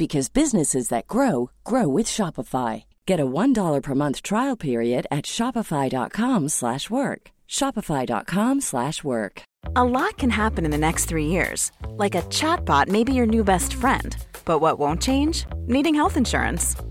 because businesses that grow grow with Shopify. Get a $1 per month trial period at Shopify.com slash work. Shopify.com slash work. A lot can happen in the next three years. Like a chatbot may be your new best friend. But what won't change? Needing health insurance.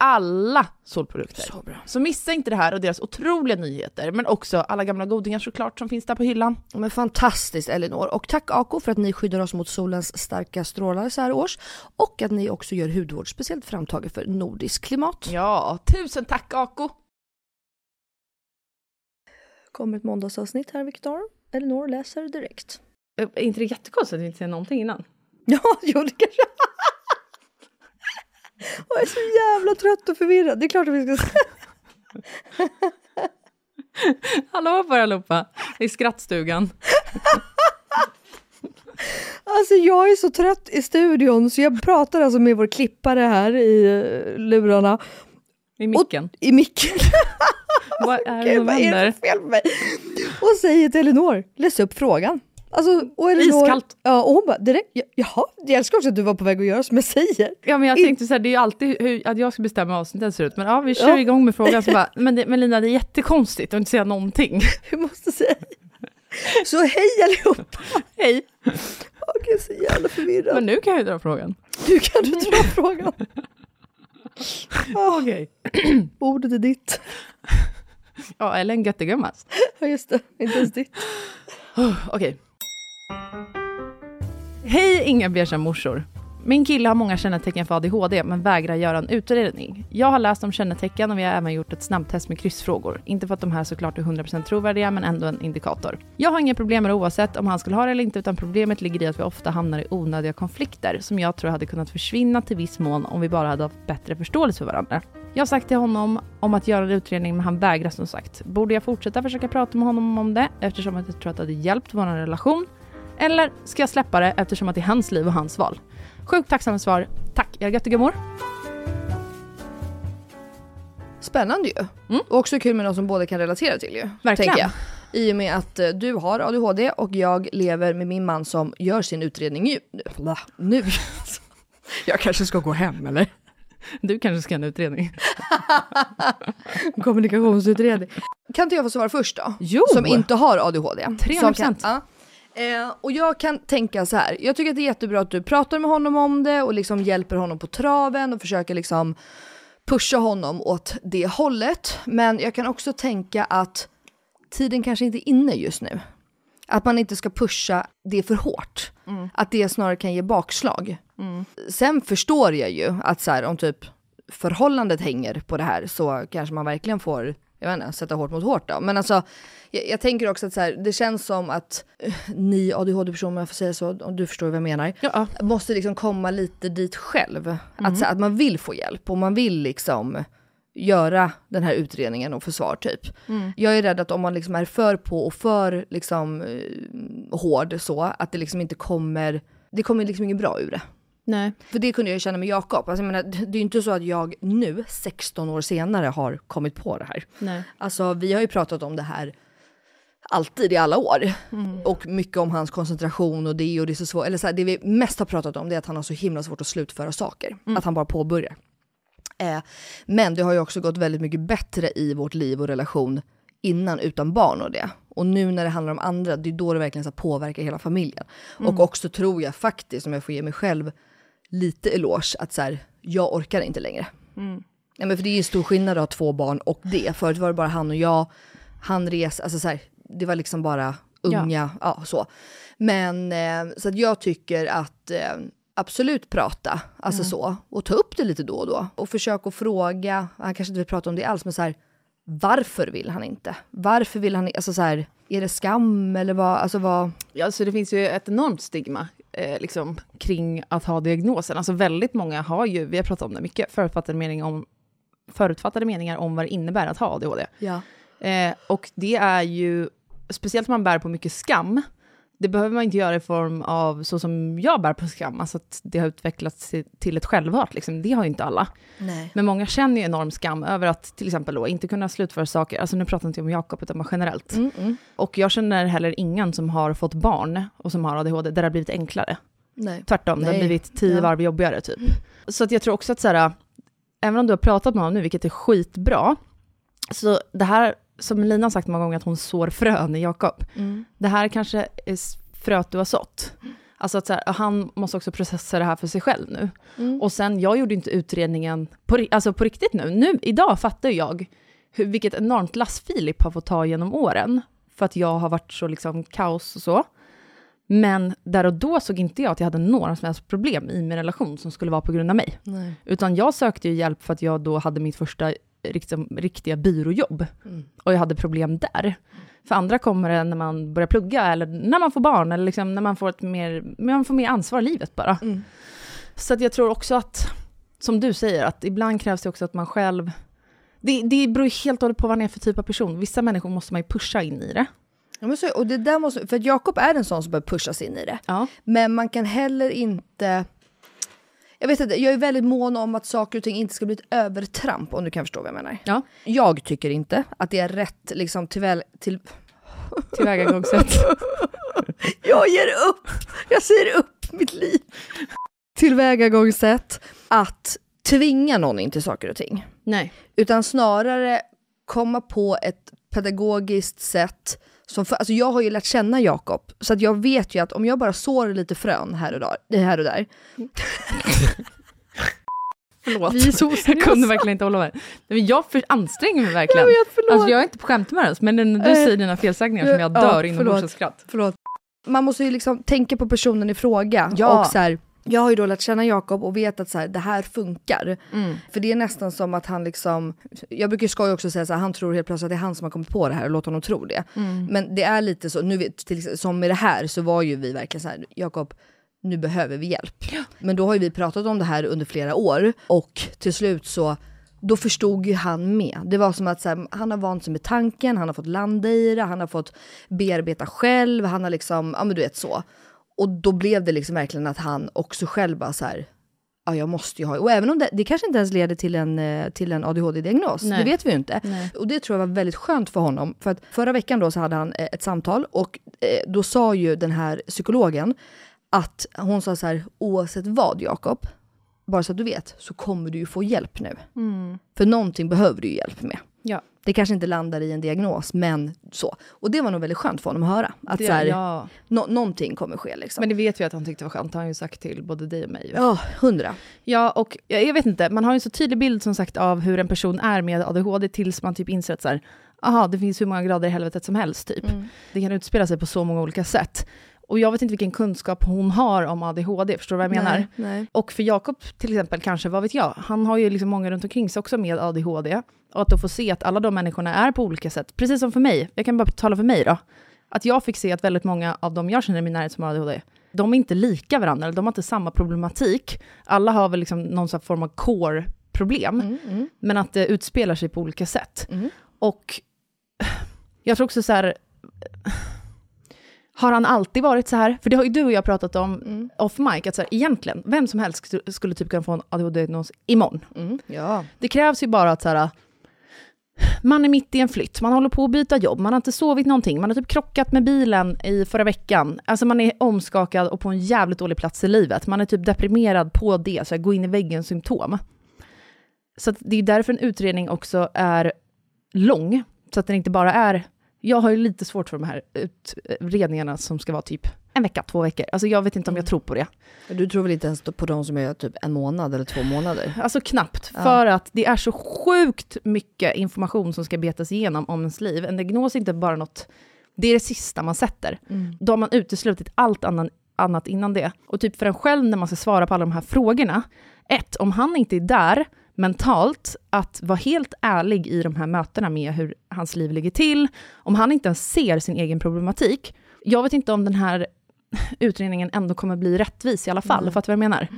Alla solprodukter. Så bra. Så missa inte det här och deras otroliga nyheter, men också alla gamla godingar såklart som finns där på hyllan. Men fantastiskt Elinor. Och tack Ako för att ni skyddar oss mot solens starka strålar så här års. Och att ni också gör hudvård speciellt framtaget för nordiskt klimat. Ja, tusen tack Ako! Kommer ett måndagsavsnitt här Viktor. Elinor läser direkt. Är inte det jättekonstigt att vi inte säger någonting innan? Ja, jo det kanske... Jag är så jävla trött och förvirrad. Det är klart att vi ska. Hallå på er allihopa, i skrattstugan. Alltså jag är så trött i studion så jag pratar alltså med vår klippare här i eh, lurarna. I micken. Och, I micken. Vad är det som händer? Och säger till Elinor, läs upp frågan. Alltså, och Elinor, Iskallt. Ja, och hon bara direkt, "Ja, jaha, jag älskar också att du var på väg att göra som jag säger. Ja men jag tänkte så här, det är ju alltid hur, att jag ska bestämma hur avsnittet ser ut, men ja vi kör Ja. igång med frågan så bara, men, det, men Lina det är jättekonstigt att inte säga någonting. Jag måste säga. Så hej allihopa! Hej! Åh, jag är så jävla förvirrad. Men nu kan jag ju dra frågan. Du kan du dra frågan. Åh, Okej. Ordet är ditt. Ja, eller en göttegummas. Ja just det, inte ens ditt. Okej. Hej inga beiga morsor. Min kille har många kännetecken för ADHD men vägrar göra en utredning. Jag har läst om kännetecken och vi har även gjort ett snabbtest med kryssfrågor. Inte för att de här såklart är 100% trovärdiga men ändå en indikator. Jag har inga problem med det oavsett om han skulle ha det eller inte utan problemet ligger i att vi ofta hamnar i onödiga konflikter som jag tror hade kunnat försvinna till viss mån om vi bara hade haft bättre förståelse för varandra. Jag har sagt till honom om att göra en utredning men han vägrar som sagt. Borde jag fortsätta försöka prata med honom om det eftersom att jag tror att det hade hjälpt vår relation? Eller ska jag släppa det eftersom att det är hans liv och hans val? Sjukt tacksamma svar. Tack, jag är göttegummor. Spännande ju. Mm. Och också kul med någon som båda kan relatera till ju. Verkligen. Tänker jag. I och med att eh, du har ADHD och jag lever med min man som gör sin utredning ju. Nu. jag kanske ska gå hem eller? Du kanske ska ha en utredning? Kommunikationsutredning. Kan inte jag få svara först då? Jo! Som inte har ADHD. 300%. Som kan- ja. Eh, och jag kan tänka så här. jag tycker att det är jättebra att du pratar med honom om det och liksom hjälper honom på traven och försöker liksom pusha honom åt det hållet. Men jag kan också tänka att tiden kanske inte är inne just nu. Att man inte ska pusha det för hårt. Att det snarare kan ge bakslag. Sen förstår jag ju att så här, om typ förhållandet hänger på det här så kanske man verkligen får jag vet inte, sätta hårt mot hårt då. Men alltså, jag, jag tänker också att så här, det känns som att eh, ni ADHD-personer, om jag får säga så, om du förstår vad jag menar, Ja. måste liksom komma lite dit själv. Att, så, här, att man vill få hjälp och man vill liksom göra den här utredningen och försvar typ. Jag är rädd att om man liksom är för på och för liksom eh, hård så, att det liksom inte kommer, det kommer liksom inget bra ur det. Nej. För det kunde jag känna med Jakob. Alltså, jag menar, det är ju inte så att jag nu, 16 år senare, har kommit på det här. Nej. Alltså vi har ju pratat om det här alltid i alla år. Och mycket om hans koncentration och det och det är så svårt. Eller så här, det vi mest har pratat om det är att han har så himla svårt att slutföra saker. Att han bara påbörjar. Eh, men det har ju också gått väldigt mycket bättre i vårt liv och relation innan utan barn och det. Och nu när det handlar om andra, det är då det verkligen så påverkar hela familjen. Och också tror jag faktiskt, om jag får ge mig själv lite eloge, att så här, jag orkar inte längre. Nej, men för det är ju stor skillnad att ha två barn och det. Förut var det bara han och jag. Han res, alltså så här, det var liksom bara unga, ja, så. Men eh, så att jag tycker att eh, absolut prata, alltså så. Och ta upp det lite då och då. Och försök att fråga, han kanske inte vill prata om det alls, men så här, varför vill han inte? Varför vill han? Alltså så här, är det skam eller vad, alltså vad? Ja, alltså det finns ju ett enormt stigma eh, liksom, kring att ha diagnosen. Alltså väldigt många har ju, vi har pratat om det mycket, förutfattade, mening om, förutfattade meningar om vad det innebär att ha ADHD. Ja. Eh, och det är ju, speciellt om man bär på mycket skam, det behöver man inte göra i form av så som jag bär på skam, alltså att det har utvecklats till- ett självhat, liksom. det har ju inte alla. Nej. Men många känner ju enorm skam över att till exempel då inte kunna slutföra saker, alltså nu pratar inte jag om Jakob utan bara generellt. Mm, mm. Och jag känner heller ingen som har fått barn och som har ADHD, där det har blivit enklare. Nej. Tvärtom, det har Nej. blivit tio Ja. varv jobbigare typ. Så att jag tror också att så här, även om du har pratat med honom nu, vilket är skitbra, så det här, som Lina har sagt många gånger, att hon sår frön i Jakob, Mm. det här kanske är fröet du har sått. Alltså att så här, han måste också processa det här för sig själv nu. Mm. Och sen, jag gjorde inte utredningen på, alltså på riktigt nu. nu. Idag fattar jag hur, vilket enormt lass Filip har fått ta genom åren, för att jag har varit så liksom kaos och så. Men där och då såg inte jag att jag hade några som helst problem i min relation som skulle vara på grund av mig. Nej. Utan jag sökte ju hjälp för att jag då hade mitt första liksom, riktiga byråjobb. Mm. Och jag hade problem där. För andra kommer det när man börjar plugga, eller när man får barn, eller liksom när man får, ett mer, man får mer ansvar i livet bara. Mm. Så att jag tror också att, som du säger, att ibland krävs det också att man själv... Det, det beror ju helt och hållet på vad man är för typ av person. Vissa människor måste man ju pusha in i det. Ja, men så, och det där måste, för att Jakob är en sån som behöver pushas in i det. Ja. Men man kan heller inte... Jag vet inte, jag är väldigt mån om att saker och ting inte ska bli ett övertramp om du kan förstå vad jag menar. Ja, Jag tycker inte att det är rätt liksom till väl... Till... tillvägagångssätt. Jag ger upp! Jag säger upp mitt liv! Tillvägagångssätt att tvinga någon in till saker och ting. Nej. Utan snarare komma på ett pedagogiskt sätt. Som för, alltså jag har ju lärt känna Jakob, så att jag vet ju att om jag bara sår lite frön här och, där, här och där. Förlåt. Vi är så Jag kunde verkligen inte hålla men Jag för, anstränger mig verkligen. Jag vet, förlåt. Alltså jag är inte på skämthumör ens, men när du Eh, säger dina felsägningar som jag ja, dör inombords förlåt. av skratt. Förlåt. Man måste ju liksom tänka på personen i fråga. Ja. Och så här, jag har ju då lärt känna Jakob och vet att så här, det här funkar. För det är nästan som att han liksom, jag brukar skoja också säga så här, han tror helt plötsligt att det är han som har kommit på det här och låt honom tro det. Men det är lite så, nu till, som med det här så var ju vi verkligen så här, Jakob, nu behöver vi hjälp. Men då har ju vi pratat om det här under flera år och till slut så då förstod ju han med. Det var som att så här, han har vant sig med tanken, han har fått landa i det, han har fått bearbeta själv, han har liksom, ja men du vet så. Och då blev det liksom verkligen att han också själv bara så här, ja jag måste ju ha, och även om det, det kanske inte ens leder till en, eh, till en ADHD-diagnos, det vet vi ju inte. Nej. Och det tror jag var väldigt skönt för honom, för att förra veckan då så hade han eh, ett samtal och eh, då sa ju den här psykologen att hon sa så här, oavsett vad Jakob, bara så att du vet, så kommer du ju få hjälp nu. För någonting behöver du ju hjälp med. Ja. Det kanske inte landar i en diagnos, men så. Och det var nog väldigt skönt för honom att höra. Att Det- så här, ja. nå- någonting kommer ske liksom. Men det vet vi att han tyckte var skönt, det har han ju sagt till både dig och mig. Ja, hundra. Ja, och jag, vet inte, man har ju en så tydlig bild som sagt av hur en person är med ADHD tills man typ inser att så här, aha, det finns hur många grader i helvetet som helst typ. Det kan utspela sig på så många olika sätt. Och jag vet inte vilken kunskap hon har om ADHD, förstår du vad jag menar? Nej, nej. Och för Jakob till exempel, kanske, vad vet jag, han har ju liksom många runt omkring sig också med ADHD. Och att då få se att alla de människorna är på olika sätt, precis som för mig, jag kan bara tala för mig då, att jag fick se att väldigt många av dem jag känner i min närhet som har ADHD, de är inte lika varandra, de har inte samma problematik. Alla har väl liksom någon form av core-problem, men att det utspelar sig på olika sätt. Och jag tror också så här, har han alltid varit så här? För det har ju du och jag pratat om off mic, att så här, egentligen, vem som helst skulle- typ kunna få en ADHD-diagnos imorgon. Mm. Ja. Det krävs ju bara att så här, man är mitt i en flytt, man håller på att byta jobb, man har inte sovit någonting, man har typ krockat med bilen i förra veckan. Alltså man är omskakad och på en jävligt dålig plats i livet. Man är typ deprimerad på det, så här, gå in i väggen-symptom. Så det är därför en utredning också är lång, så att den inte bara är... Jag har ju lite svårt för de här utredningarna som ska vara typ en vecka, två veckor. Alltså jag vet inte om jag tror på det. Du tror väl inte ens på de som är typ en månad eller två månader? Alltså knappt, för att det är så sjukt mycket information som ska betas igenom om ens liv. En diagnos är inte bara något, det är det sista man sätter. Då har man uteslutit allt annan, annat innan det. Och typ för en själv när man ska svara på alla de här frågorna, ett, om han inte är där mentalt, att vara helt ärlig i de här mötena med hur hans liv ligger till, om han inte ens ser sin egen problematik, jag vet inte om den här utredningen ändå kommer bli rättvis i alla fall, fattar du vad jag menar?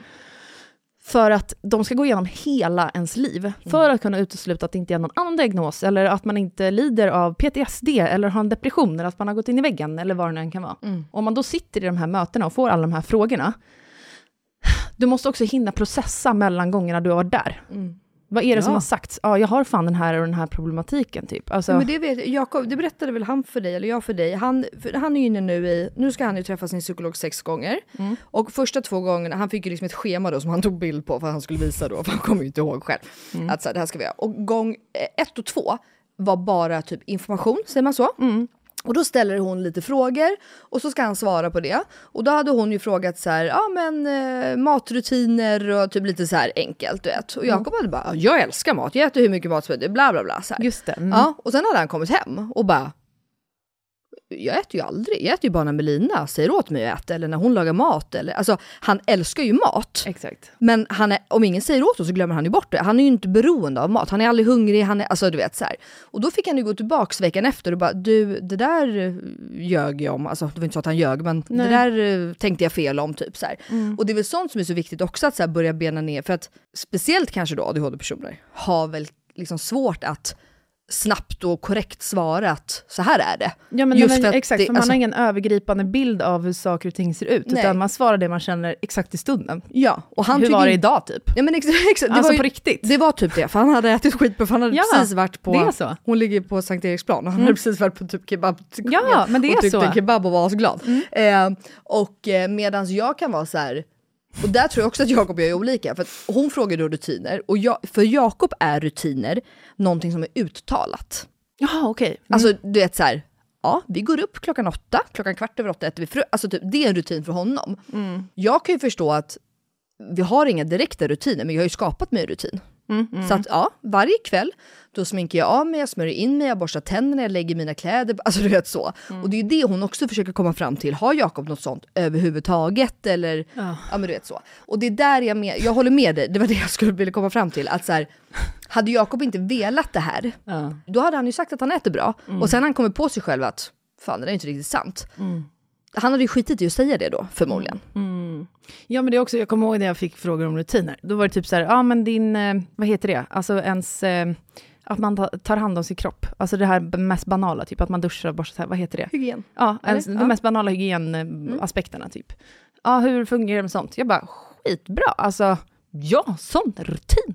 För att de ska gå igenom hela ens liv, för att kunna utesluta att det inte är någon annan diagnos, eller att man inte lider av PTSD, eller har en depression, eller att man har gått in i väggen, eller vad det nu än kan vara. Om man då sitter i de här mötena och får alla de här frågorna, du måste också hinna processa mellan gångerna du har varit där. Vad är det som Ja. har sagts? Ja, jag har fan den här och den här problematiken, typ. Alltså, Men det vet Jakob, det berättade väl han för dig, eller jag för dig. Han, för han är ju inne nu i, nu ska han ju träffa sin psykolog sex gånger. Och första två gångerna, han fick ju liksom ett schema då som han tog bild på för att han skulle visa då, för han kommer ju inte ihåg själv. Att så här, det här ska vi göra. Och gång eh, ett och två var bara typ information, säger man så? Och då ställer hon lite frågor och så ska han svara på det. Och då hade hon ju frågat så här, ja men eh, matrutiner och typ lite så här enkelt du vet. Och Jakob hade bara, "Ja, jag älskar mat, jag äter hur mycket mat som helst, bla bla bla. Så här. Just det. Mm. Ja, och sen hade han kommit hem och bara jag äter ju aldrig, jag äter ju bara när Melina säger åt mig att äta eller när hon lagar mat. Eller, alltså, han älskar ju mat, Exakt. men han är, om ingen säger åt honom så glömmer han ju bort det. Han är ju inte beroende av mat, han är aldrig hungrig, han är, alltså du vet så här. Och då fick han ju gå tillbaks veckan efter och bara, du det där eh, ljög jag om, alltså det var inte så att han ljög, men Nej. det där eh, tänkte jag fel om typ så här. Och det är väl sånt som är så viktigt också att så här, börja bena ner, för att speciellt kanske då ADHD-personer har väl liksom svårt att snabbt och korrekt svara att så här är det. Ja, men, Just men, exakt, det- för man alltså- har ingen övergripande bild av hur saker och ting ser ut, Nej. utan man svarar det man känner exakt i stunden. Ja, och han hur var det idag typ? Ja men exakt, exakt. Det, Alltså var ju, på riktigt. det var typ det, för han hade ätit skit på, för han hade Ja, precis varit på, det är så. Mm. hon ligger på Sankt Eriksplan och han hade precis varit på typ kebab Ja, men det och är tyckte så. Mm. kebab och var asglad. Eh, och eh, medans jag kan vara så här, och där tror jag också att Jakob och jag är olika, för hon frågar då rutiner, och jag, för Jakob är rutiner någonting som är uttalat. Jaha, okej. Alltså du vet så här, ja vi går upp klockan åtta, klockan kvart över åtta äter vi frukost. Alltså typ, det är en rutin för honom. Jag kan ju förstå att vi har inga direkta rutiner, men jag har ju skapat mig en rutin. Så att ja, varje kväll då sminkar jag av mig, jag smörjer in mig, jag borstar tänderna, jag lägger mina kläder, alltså du vet så. Och det är ju det hon också försöker komma fram till. Har Jakob något sånt överhuvudtaget eller? Ja. men du vet så. Och det är där jag, med, jag håller med dig, det var det jag skulle vilja komma fram till. Att så här, hade Jakob inte velat det här, Ja. då hade han ju sagt att han äter bra. Och sen han kommit på sig själv att fan det där är inte riktigt sant. han hade ju skitit i att säga det då, förmodligen. Mm. Ja men det är också, jag kommer ihåg när jag fick frågor om rutiner. Då var det typ så här, ja men din, eh, vad heter det, alltså ens, eh, att man ta- tar hand om sin kropp. Alltså det här mest banala, typ att man duschar och borstar, vad heter det? Hygien. Ja, ens, de mest banala hygienaspekterna typ. Ja, hur fungerar det med sånt? Jag bara, skitbra, alltså ja, sån rutin.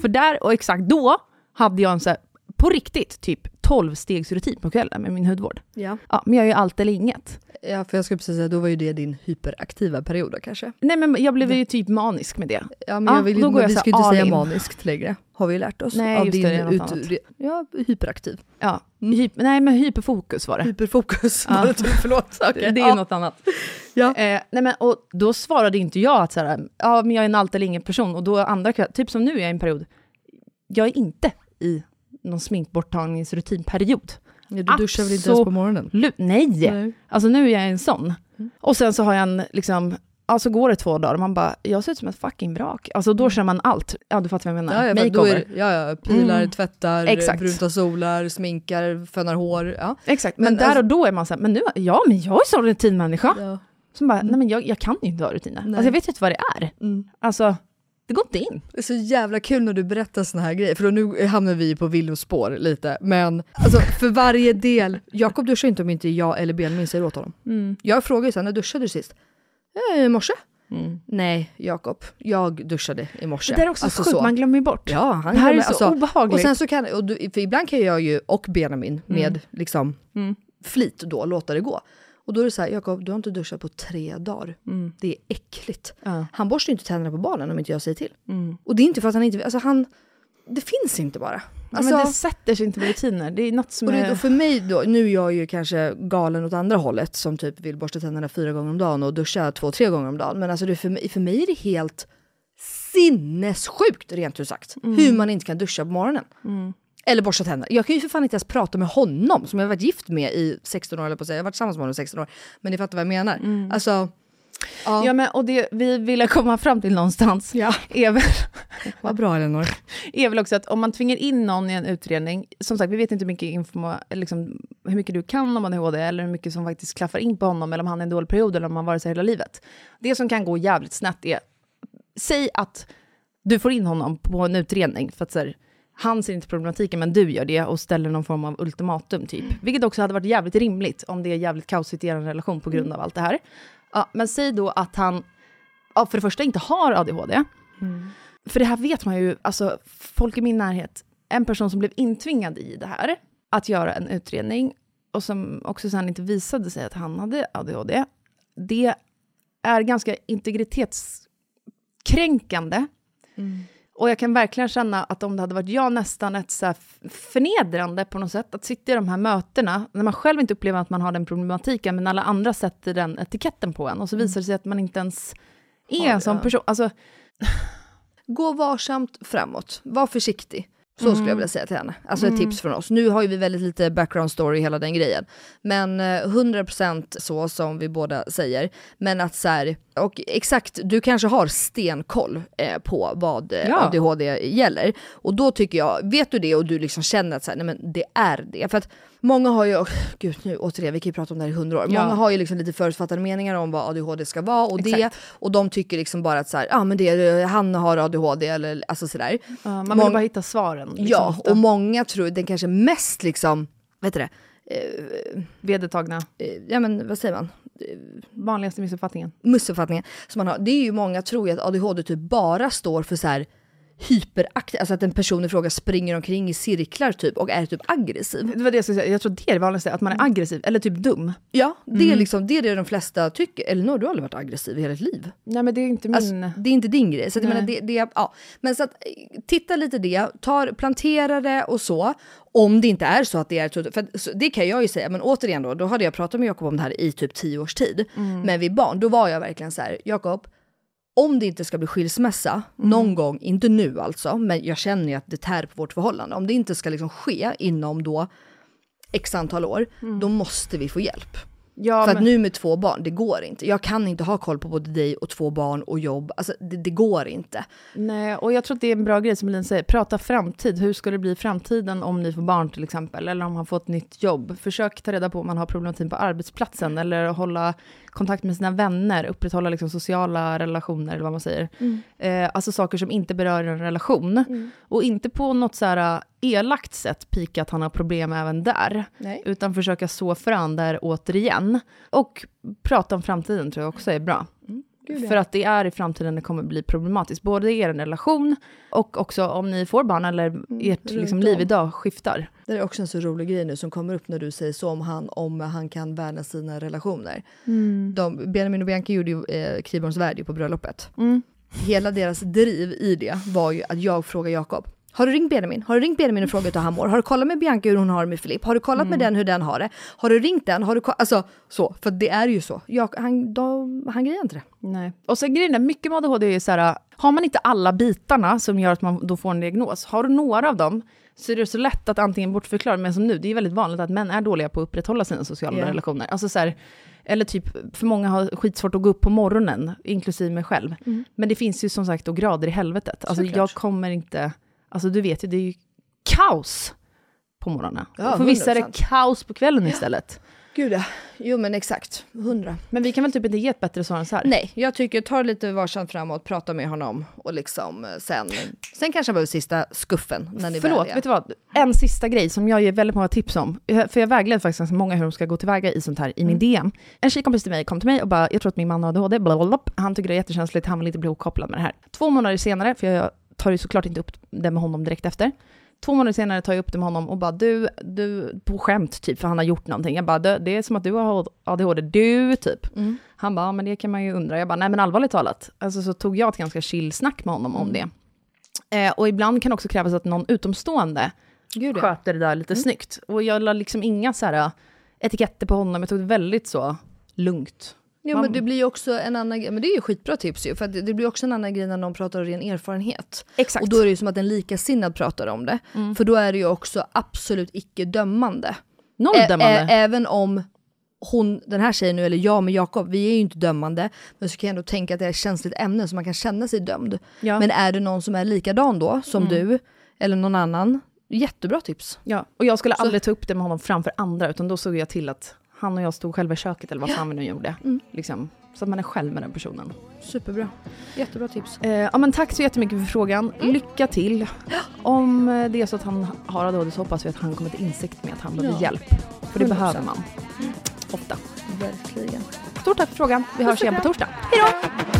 För där och exakt då hade jag en så här, på riktigt, typ 12 stegs rutin på kvällen med min hudvård. Ja. Ja, men jag gör ju allt eller inget. ja, för jag skulle precis säga, då var ju det din hyperaktiva period då kanske. Nej men jag blev ju typ manisk med det. Ja, men Ja, jag vill, går jag vi ska ju inte säga in. maniskt längre, har vi lärt oss. Nej, av just det, det är något ut, annat. Ja, hyperaktiv. Ja, hyp, nej men hyperfokus var det. Hyperfokus. Ja. var det typ, förlåt. Det, Okay. det är ju något annat. Ja. Eh, nej men, och då svarade inte jag att så här, ja, men jag är en allt eller ingen person. Och då andra typ som nu är jag i en period, jag är inte i någon sminkborttagningsrutinperiod. Ja, du duschar väl inte ens på morgonen? Nej. Nej. Alltså nu är jag en sån. Och sen så har jag en, liksom, alltså går det två dagar och man bara, jag ser ut som ett fucking vrak. Alltså då kör man allt. Ja, du fattar vad jag menar. Ja, ja, Makeover. är, ja, ja, pilar, Mm. tvättar, Exakt. brunta solar, sminkar, fönar hår. Ja. Exakt, men, Men där alltså- och då är man så här, men nu, ja men jag är sån rutinmänniska. Ja. Som bara, nej men jag, jag kan ju inte ha rutiner. Nej. Alltså jag vet ju inte vad det är. Mm. Alltså, det går inte in. Det är så jävla kul när du berättar såna här grejer, för då nu hamnar vi på villospår lite. Men alltså, för varje del, Jakob duschar inte om inte jag eller Benjamin säger åt honom. Jag frågar ju sen, när duschade du sist? Eh, I morse? Nej, Jakob, jag duschade i morse. Det där är också Alltså sjukt, så. man glömmer ju bort. Ja, han det här är glömmer- så alltså, obehagligt. Och sen så kan, och du, för ibland kan jag ju, och Benjamin, med liksom Mm. flit då, låta det gå. Och då är det så här, Jakob, du har inte duschat på tre dagar. Det är äckligt. Ja. Han borstar ju inte tänderna på barnen om inte jag säger till. Mm. Och det är inte för att han inte, alltså han, det finns inte bara. Alltså, men det sätter sig inte med rutiner. Det är något som och, är... och för mig då, nu är jag ju kanske galen åt andra hållet som typ vill borsta tänderna fyra gånger om dagen och duscha två, tre gånger om dagen. Men alltså det, för, mig, för mig är det helt sinnessjukt rent ut sagt. Hur man inte kan duscha på morgonen. Eller borsta tänderna. Jag kan ju för fan inte ens prata med honom som jag varit gift med i 16 år, eller på att säga. Jag har varit tillsammans med honom i 16 år. Men ni fattar vad jag menar. Alltså, ja, Ja, men, och det vi ville komma fram till någonstans är, väl, vad bra Elinor. är väl också att om man tvingar in någon i en utredning, som sagt, vi vet inte hur mycket, informa, liksom, hur mycket du kan om ADHD, eller hur mycket som faktiskt klaffar in på honom, eller om han är i en dålig period, eller om han varit så hela livet. Det som kan gå jävligt snett är, säg att du får in honom på en utredning, för att så här, han ser inte problematiken, men du gör det och ställer någon form av ultimatum, typ. Vilket också hade varit jävligt rimligt om det är jävligt kaosigt i er relation på grund av allt det här. Ja, men säg då att han, ja, för det första inte har ADHD. För det här vet man ju, alltså folk i min närhet, en person som blev intvingad i det här, att göra en utredning, och som också sen inte visade sig att han hade ADHD, det är ganska integritetskränkande. Och jag kan verkligen känna att om det hade varit jag nästan ett så förnedrande på något sätt, att sitta i de här mötena, när man själv inte upplever att man har den problematiken, men alla andra sätter den etiketten på en, och så visar det sig att man inte ens är en sån person. Alltså, Gå varsamt framåt, var försiktig. Så skulle jag vilja säga till henne. Alltså Mm. ett tips från oss. Nu har ju vi väldigt lite background story hela den grejen. Men eh, 100% så som vi båda säger. Men att så här, och exakt, du kanske har stenkoll eh, på vad eh, Ja. ADHD gäller. Och då tycker jag, vet du det och du liksom känner att så här, nej men det är det. För att många har ju, och, gud nu återigen, vi kan ju prata om det här i hundra år. Ja. Många har ju liksom lite förutfattade meningar om vad ADHD ska vara och det. Exakt. Och de tycker liksom bara att så här, ja men det, är- han har ADHD eller alltså sådär. Ja, man vill Mång- bara hitta svaren. Liksom, ja, och många tror den kanske mest liksom, vet du det, eh, Vedertagna, eh, ja men vad säger man, vanligaste missuppfattningen. missuppfattningen som man har. Det är ju många tror ju att ADHD typ bara står för så här hyperaktiv, alltså att en person i fråga springer omkring i cirklar typ och är typ aggressiv. Det var det jag skulle säga, jag tror det är det vanligaste, att man är aggressiv, eller typ dum. Ja, det är liksom det är det de flesta tycker. Elinor, du har aldrig varit aggressiv i hela ditt liv. Nej men det är inte min... Alltså, det är inte din grej. Så att jag menar, det, det, ja. Men så att, eh, titta lite det, tar, plantera det och så. Om det inte är så att det är för det kan jag ju säga, men återigen då, då hade jag pratat med Jakob om det här i typ tio års tid. Men vid barn, då var jag verkligen så här, Jakob, om det inte ska bli skilsmässa, någon gång, inte nu alltså, men jag känner ju att det tär på vårt förhållande. Om det inte ska liksom ske inom då x antal år, då måste vi få hjälp. Ja, För att men- nu med två barn, det går inte. Jag kan inte ha koll på både dig och två barn och jobb. Alltså det, det går inte. Nej, och jag tror att det är en bra grej som Elin säger, prata framtid. Hur ska det bli i framtiden om ni får barn till exempel, eller om man får ett nytt jobb? Försök ta reda på om man har problematik på arbetsplatsen, eller hålla kontakt med sina vänner, upprätthålla liksom sociala relationer, eller vad man säger. Eh, alltså saker som inte berör en relation. Och inte på något så här elakt sätt pika att han har problem även där, Nej. utan försöka så frön där återigen. Och prata om framtiden tror jag också är bra. För att det är i framtiden det kommer bli problematiskt, både i er relation och också om ni får barn eller ert runt liksom, liv idag skiftar. Det är också en så rolig grej nu som kommer upp när du säger så om han, om han kan värna sina relationer. De, Benjamin och Bianca gjorde ju eh, Kriborns värld på bröllopet. Mm. Hela deras driv i det var ju att jag frågar Jakob, har du ringt Benjamin? Har du ringt Benjamin och frågat hur han mår? Har du kollat med Bianca hur hon har det med Filip? Har du kollat med den hur den har det? Har du ringt den? Har du alltså så, för det är ju så. Jag, han, de, han grejer inte det. Nej. Och sen grejen är, mycket med ADHD är så här, har man inte alla bitarna som gör att man då får en diagnos, har du några av dem, så är det så lätt att antingen bortförklara, men som nu, det är väldigt vanligt att män är dåliga på att upprätthålla sina sociala Ja. relationer. Alltså så här, eller typ, för många har skitsvårt att gå upp på morgonen, inklusive mig själv. Men det finns ju som sagt då grader i helvetet. Alltså Såklart. jag kommer inte, alltså du vet ju, det är ju kaos på morgonen. Ja, och för vissa är det 100%. kaos på kvällen istället. Gud ja. Jo men exakt, hundra. Men vi kan väl typ inte ge ett bättre svar än så här? Nej, jag tycker ta det lite varsamt framåt, prata med honom och liksom eh, sen, sen kanske behöver sista skuffen när ni Förlåt, vet du vad? En sista grej som jag ger väldigt många tips om. Jag- För jag vägleder faktiskt ganska många hur de ska gå tillväga i sånt här i min DM. En tjejkompis till mig kom till mig och bara, jag tror att min man har ADHD, blablabla. Han tycker det är jättekänsligt, han vill inte bli ihopkopplad med det här. Två månader senare, för jag tar ju såklart inte upp det med honom direkt efter. Två månader senare tar jag upp det med honom och bara du, du, på skämt typ, för han har gjort någonting. Jag bara, det, är som att du har ADHD, du typ. Han bara, ja, men det kan man ju undra. Jag bara, nej men allvarligt talat. Alltså så tog jag ett ganska chill snack med honom om det. Eh, och ibland kan också krävas att någon utomstående Gud, ja. sköter det där lite snyggt. Och jag la liksom inga så här äh, etiketter på honom, jag tog det väldigt så lugnt. Man- men det blir ju också en annan grej, men det är ju skitbra tips ju, för det, blir också en annan grej när någon pratar av ren erfarenhet. Exakt. Och då är det ju som att en likasinnad pratar om det, för då är det ju också absolut icke dömande. Noll dömande. ä- även om hon, den här tjejen nu, eller jag med Jakob, vi är ju inte dömande, men så kan jag ändå tänka att det är ett känsligt ämne så man kan känna sig dömd. Ja. Men är det någon som är likadan då, som du, eller någon annan, jättebra tips. Ja, och jag skulle aldrig ta upp det med honom framför andra, utan då såg jag till att han och jag stod själva i köket, eller vad fan vi nu gjorde. Liksom, så att man är själv med den personen. Superbra. Jättebra tips. Eh, ja, men tack så jättemycket för frågan. Lycka till. Om eh, det är så att han har ADHD så hoppas vi att han kommer till insikt med att han behöver Ja. hjälp. För det 100%. behöver man. Ofta. Verkligen. Stort tack för frågan. Vi hörs igen på torsdag. Hej då!